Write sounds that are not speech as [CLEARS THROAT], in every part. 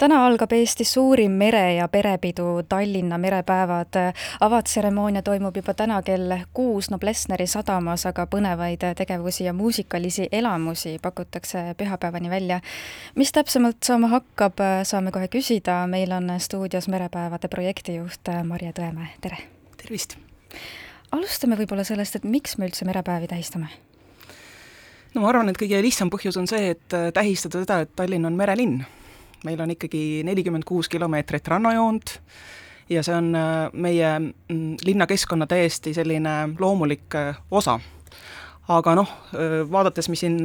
täna algab Eesti suurim mere- ja perepidu Tallinna merepäevad. avatseremoonia toimub juba täna kell kuus Noblessneri sadamas, aga põnevaid tegevusi ja muusikalisi elamusi pakutakse pühapäevani välja. mis täpsemalt saama hakkab, saame kohe küsida, meil on stuudios merepäevade projektijuht Marje Tõemäe, tere! tervist! alustame võib-olla sellest, et miks me üldse merepäevi tähistame? no ma arvan, et kõige lihtsam põhjus on see, et tähistada seda, et Tallinn on merelinn meil on ikkagi nelikümmend kuus kilomeetrit rannajoont ja see on äh, meie mm, linnakeskkonna täiesti selline loomulik äh, osa. Aga noh, vaadates, mis siin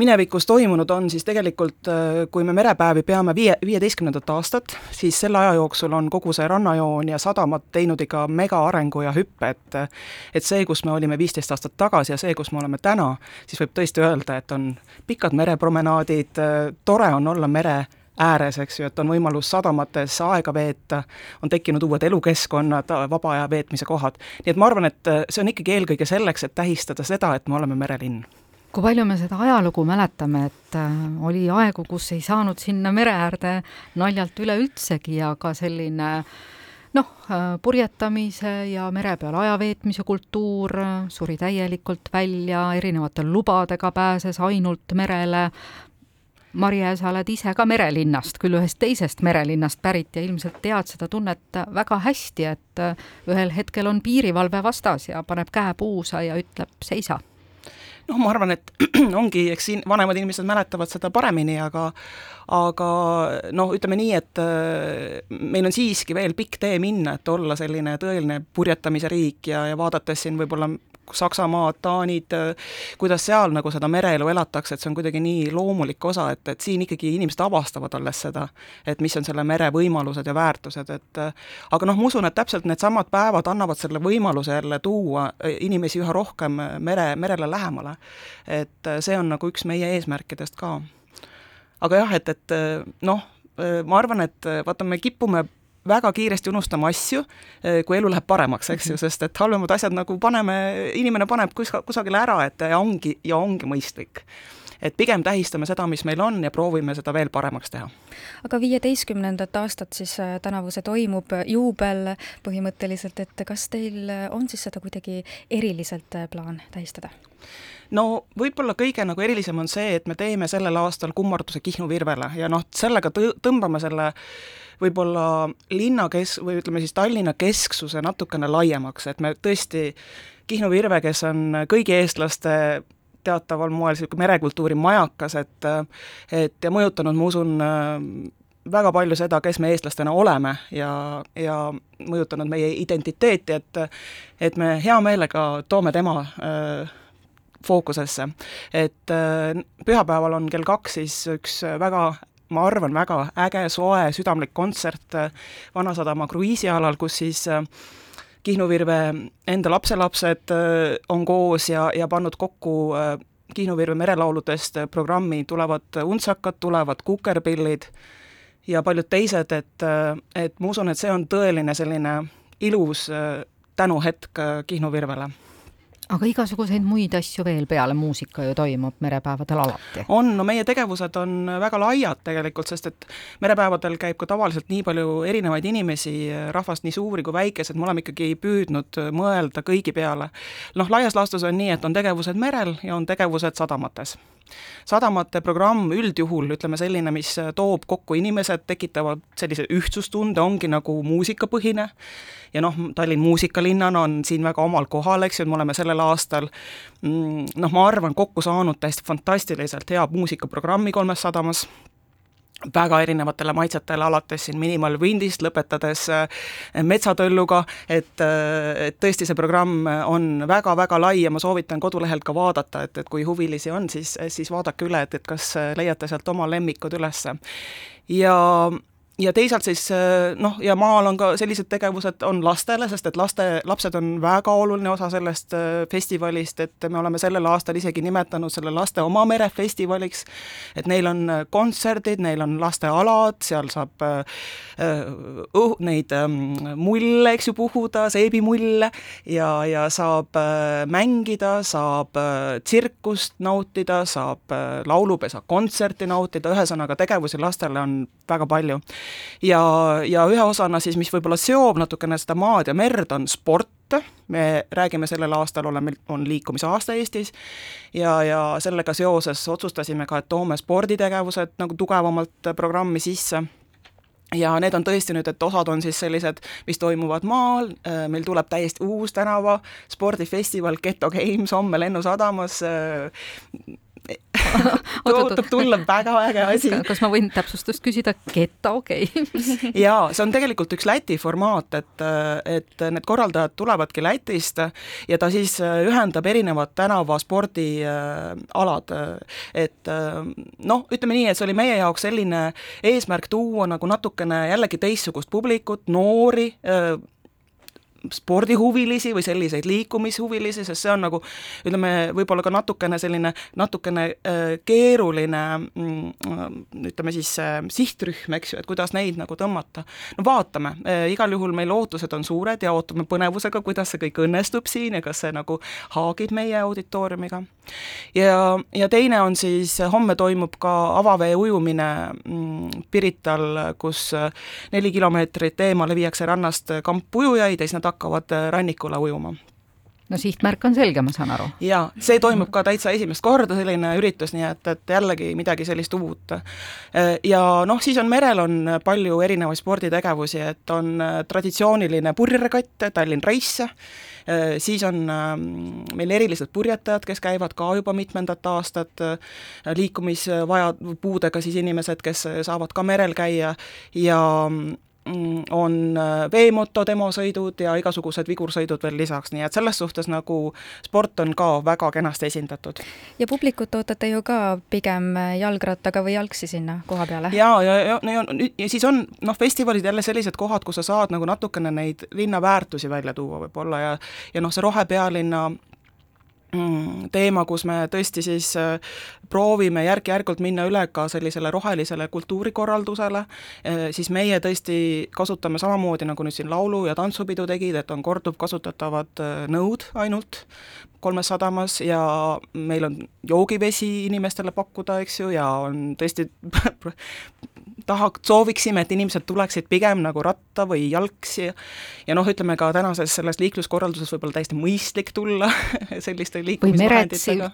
minevikus toimunud on, siis tegelikult kui me merepäevi peame viie, viieteistkümnendat aastat, siis selle aja jooksul on kogu see rannajoon ja sadamad teinud ikka megaarengu ja hüppe, et et see, kus me olime viisteist aastat tagasi ja see, kus me oleme täna, siis võib tõesti öelda, et on pikad merepromenaadid, tore on olla mere ääres, eks ju, et on võimalus sadamates aega veeta, on tekkinud uued elukeskkonnad, vaba aja veetmise kohad. nii et ma arvan, et see on ikkagi eelkõige selleks, et tähistada seda, et me oleme merelinn kui palju me seda ajalugu mäletame, et äh, oli aegu, kus ei saanud sinna mere äärde naljalt üleüldsegi ja ka selline noh, äh, purjetamise ja mere peal aja veetmise kultuur suri täielikult välja, erinevate lubadega pääses ainult merele, Marje, sa oled ise ka merelinnast, küll ühest teisest merelinnast pärit ja ilmselt tead seda tunnet väga hästi, et ühel hetkel on piirivalve vastas ja paneb käe puusa ja ütleb seisa. Noh, ma arvan, et [CLEARS THROAT] ongi, eks siin vanemad inimesed mäletavad seda paremini, aga aga noh, ütleme nii, et äh, meil on siiski veel pikk tee minna, et olla selline tõeline purjetamise riik ja, ja vaadates siin võib-olla Saksamaad, Taanid, kuidas seal nagu seda mereelu elatakse, et see on kuidagi nii loomulik osa, et, et siin ikkagi inimesed avastavad alles seda, et mis on selle mere võimalused ja väärtused, et aga noh, ma usun, et täpselt needsamad päevad annavad selle võimaluse jälle tuua inimesi üha rohkem mere, merele lähemale. et see on nagu üks meie eesmärkidest ka. aga jah, et, et noh, ma arvan, et vaata, me kipume väga kiiresti unustama asju, eh, kui elu läheb paremaks, eks ju, mhm. sest et halvemad asjad nagu paneme, inimene paneb kus-, kusagile ära, et ja ongi, ja ongi mõistlik et pigem tähistame seda, mis meil on ja proovime seda veel paremaks teha. aga viieteistkümnendat aastat siis äh, tänavu see toimub, juubel põhimõtteliselt, et kas teil on siis seda kuidagi eriliselt äh, plaan tähistada? no võib-olla kõige nagu erilisem on see, et me teeme sellel aastal kummarduse Kihnu virvele ja noh, sellega tõ-, tõmbame selle võib-olla linna kes-, või ütleme siis Tallinna kesksuse natukene laiemaks, et me tõesti, Kihnu Virve, kes on kõigi eestlaste teataval moel niisugune merekultuuri majakas, et et ja mõjutanud, ma usun, väga palju seda, kes me eestlastena oleme ja, ja mõjutanud meie identiteeti, et et me hea meelega toome tema äh, fookusesse. et äh, pühapäeval on kell kaks siis üks väga ma arvan, väga äge, soe, südamlik kontsert Vanasadama kruiisialal, kus siis äh, Kihnu Virve enda lapselapsed äh, on koos ja, ja pannud kokku Kihnu Virve merelauludest programmi, tulevad untsakad, tulevad kukerpillid ja paljud teised, et, et ma usun, et see on tõeline selline ilus tänuhetk Kihnu Virvele aga igasuguseid muid asju veel peale muusika ju toimub merepäevadel alati? on, no meie tegevused on väga laiad tegelikult, sest et merepäevadel käib ka tavaliselt nii palju erinevaid inimesi, rahvast nii suuri kui väikesed, me oleme ikkagi püüdnud mõelda kõigi peale. noh, laias laastus on nii, et on tegevused merel ja on tegevused sadamates sadamate programm üldjuhul, ütleme selline, mis toob kokku inimesed, tekitavad sellise ühtsustunde, ongi nagu muusikapõhine. Ja noh, Tallinn muusikalinnana on siin väga omal kohal, eks ju, et me oleme sellel aastal mm, noh, ma arvan, kokku saanud täiesti fantastiliselt hea muusikaprogrammi kolmes sadamas, väga erinevatele maitsetele, alates siin Minimal Windist, lõpetades äh, Metsatölluga, et, äh, et tõesti, see programm on väga-väga lai ja ma soovitan kodulehelt ka vaadata, et, et kui huvilisi on, siis, siis vaadake üle, et, et kas leiate sealt oma lemmikud üles. ja ja teisalt siis noh, ja maal on ka sellised tegevused, on lastele, sest et laste, lapsed on väga oluline osa sellest festivalist, et me oleme sellel aastal isegi nimetanud selle laste oma merefestivaliks, et neil on kontserdid, neil on lastealad, seal saab õh-, neid ähm, mulle, eks ju, puhuda, seebimulle, ja, ja saab mängida, saab tsirkust nautida, saab laulupesa kontserti nautida, ühesõnaga tegevusi lastele on väga palju ja, ja ühe osana siis, mis võib-olla seob natukene seda maad ja merd, on sport, me räägime sellel aastal, oleme, on liikumisaasta Eestis. Ja, ja sellega seoses otsustasime ka, et toome sporditegevused nagu tugevamalt programmi sisse. Ja need on tõesti nüüd, et osad on siis sellised, mis toimuvad maal, meil tuleb täiesti uus tänava spordifestival Geto Games homme Lennusadamas, [LAUGHS] ootab tulla väga äge asi. kas ma võin täpsustust küsida, Geto Games [LAUGHS] jaa, see on tegelikult üks Läti formaat, et, et need korraldajad tulevadki Lätist ja ta siis ühendab erinevad tänavaspordialad, et noh, ütleme nii, et see oli meie jaoks selline eesmärk tuua nagu natukene jällegi teistsugust publikut, noori, spordihuvilisi või selliseid liikumishuvilisi, sest see on nagu ütleme, võib-olla ka natukene selline natukene äh, keeruline mm, ütleme siis äh, sihtrühm, eks ju, et kuidas neid nagu tõmmata. no vaatame äh,, igal juhul meil ootused on suured ja ootame põnevusega, kuidas see kõik õnnestub siin ja kas see nagu haagib meie auditooriumiga. ja, ja teine on siis, homme toimub ka avavee ujumine mm, Pirital, kus neli kilomeetrit eemale viiakse rannast kampujujaid ja siis nad hakkavad äh, rannikule ujuma no sihtmärk on selge, ma saan aru. jaa, see toimub ka täitsa esimest korda, selline üritus, nii et, et jällegi midagi sellist uut. Äh, ja noh, siis on merel on palju erinevaid sporditegevusi, et on äh, traditsiooniline purjeregatt Tallinn Race, siis on ähm, meil erilised purjetajad, kes käivad ka juba mitmendat aastat, liikumisvaja, puudega siis inimesed, kes saavad ka merel käia ja Mm, on äh, veemoto demosõidud ja igasugused vigursõidud veel lisaks, nii et selles suhtes nagu sport on ka väga kenasti esindatud. ja publikut ootate ju ka pigem jalgrattaga või jalgsi sinna koha peale? jaa, ja, ja, ja, ja, ja siis on noh, festivalid jälle sellised kohad, kus sa saad nagu natukene neid linna väärtusi välja tuua võib-olla ja ja noh, see rohepealinna Mm, teema, kus me tõesti siis äh, proovime järk-järgult minna üle ka sellisele rohelisele kultuurikorraldusele, äh, siis meie tõesti kasutame samamoodi, nagu nüüd siin laulu- ja tantsupidu tegid, et on korduvkasutatavad äh, nõud ainult kolmes sadamas ja meil on joogivesi inimestele pakkuda, eks ju, ja on tõesti [LAUGHS] taha, sooviksime, et inimesed tuleksid pigem nagu ratta või jalgsi ja noh, ütleme ka tänases selles liikluskorralduses võib-olla täiesti mõistlik tulla [LAUGHS] selliste liikumisvahenditega.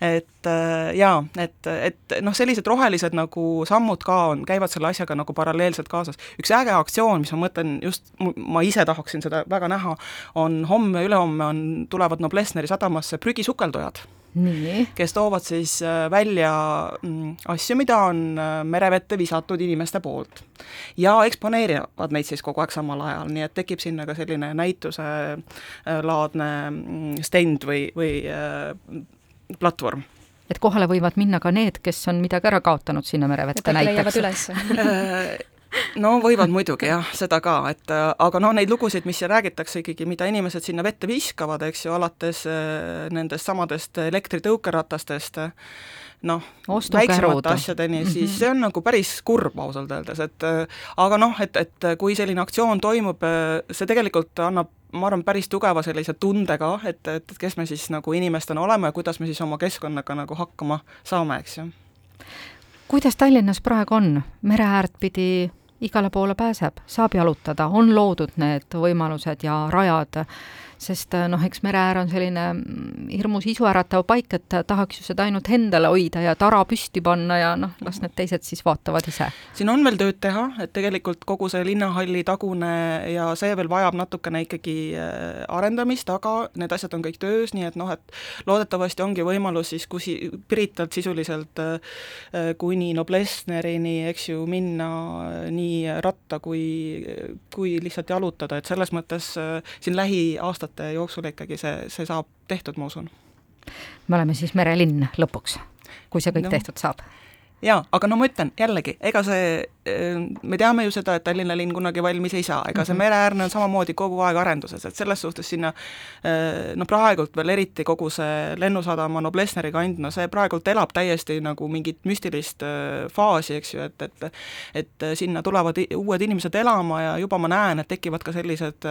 et äh, jaa, et, et noh, sellised rohelised nagu sammud ka on, käivad selle asjaga nagu paralleelselt kaasas. üks äge aktsioon, mis ma mõtlen just, ma ise tahaksin seda väga näha, on homme-ülehomme on, tulevad Noblessneri sadamasse prügisukeldujad. Kes toovad siis äh, välja mm, asju, mida on äh, merevette visatud inimeste poolt. ja eksponeerivad neid siis kogu aeg samal ajal, nii et tekib sinna ka selline näituselaadne äh, mm, stend või, või platvorm. Et kohale võivad minna ka need, kes on midagi ära kaotanud sinna merevette näiteks [LAUGHS] [LAUGHS] no võivad muidugi jah, seda ka, et äh, aga noh, neid lugusid, mis räägitakse ikkagi, mida inimesed sinna vette viskavad, eks ju, alates äh, nendest samadest elektritõukeratastest, noh, väiksemate asjadeni, siis mm -hmm. see on nagu päris kurb ausalt öeldes, et äh, aga noh, et, et kui selline aktsioon toimub, see tegelikult annab ma arvan, päris tugeva sellise tunde ka, et, et kes me siis nagu inimestena oleme ja kuidas me siis oma keskkonnaga nagu hakkama saame, eks ju. kuidas Tallinnas praegu on, mere äärt pidi igale poole pääseb, saab jalutada, on loodud need võimalused ja rajad sest äh, noh, eks mere äär on selline mm, hirmus isuäratav paik, et tahaks ju seda ainult endale hoida ja tara püsti panna ja noh, las need teised siis vaatavad ise. siin on veel tööd teha, et tegelikult kogu see linnahalli tagune ja see veel vajab natukene ikkagi äh, arendamist, aga need asjad on kõik töös, nii et noh, et loodetavasti ongi võimalus siis kusi-, Piritalt sisuliselt äh, kuni Noblessnerini, eks ju, minna nii ratta kui, kui lihtsalt jalutada, et selles mõttes siin lähiaastatel aastate jooksul ikkagi see, see saab tehtud, ma usun. me oleme siis merelinn lõpuks, kui see kõik no. tehtud saab? jaa, aga no ma ütlen jällegi, ega see me teame ju seda, et Tallinna linn kunagi valmis ei saa, ega see mhm. mereäärne on samamoodi kogu aeg arenduses, et selles suhtes sinna no praegult veel eriti kogu see Lennusadama Noblessneri kand, no see praegult elab täiesti nagu mingit müstilist faasi, eks ju, et, et et sinna tulevad uued inimesed elama ja juba ma näen, et tekivad ka sellised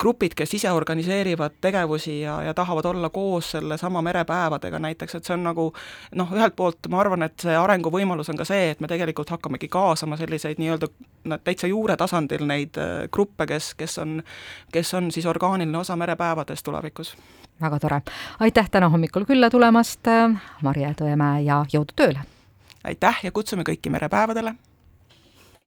grupid, kes ise organiseerivad tegevusi ja, ja tahavad olla koos sellesama merepäevadega näiteks, et see on nagu noh, ühelt poolt ma arvan, et see arenguvõimalus on ka see, et me tegelikult hakkamegi kaasama selliseid nii-öelda täitsa juure tasandil neid äh, gruppe, kes, kes on, kes on siis orgaaniline osa merepäevadest tulevikus. väga tore. aitäh täna hommikul külla tulemast, Marje Tõemäe ja jõudu tööle! aitäh ja kutsume kõiki merepäevadele